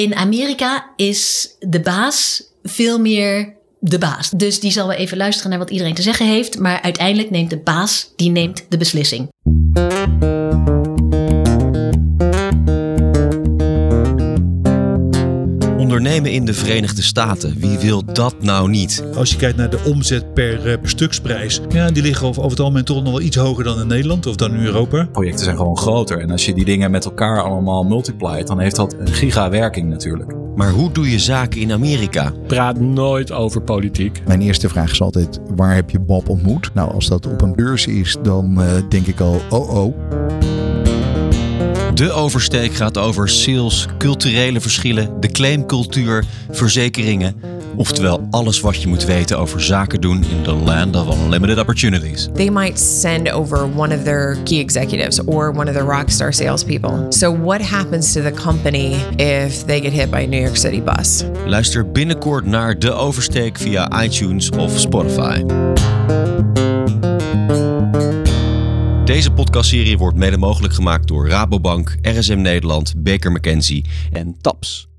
In Amerika is de baas veel meer de baas. Dus die zal wel even luisteren naar wat iedereen te zeggen heeft. Maar uiteindelijk neemt de baas, die neemt de beslissing. Ondernemen in de Verenigde Staten, wie wil dat nou niet? Als je kijkt naar de omzet per, uh, per stuksprijs, ja, die liggen over, over het algemeen toch nog wel iets hoger dan in Nederland of dan in Europa. Projecten zijn gewoon groter en als je die dingen met elkaar allemaal multiplied, dan heeft dat een gigawerking natuurlijk. Maar hoe doe je zaken in Amerika? Praat nooit over politiek. Mijn eerste vraag is altijd: waar heb je Bob ontmoet? Nou, als dat op een beurs is, dan uh, denk ik al: oh oh. De oversteek gaat over sales, culturele verschillen, de claimcultuur, verzekeringen. Oftewel alles wat je moet weten over zaken doen in the land of unlimited opportunities. They might send over one of their key executives or one of their rockstar salespeople. So what happens to the company if they get hit by a New York City bus? Luister binnenkort naar De Oversteek via iTunes of Spotify. Deze podcastserie wordt mede mogelijk gemaakt door Rabobank, RSM Nederland, Baker McKenzie en TAPS.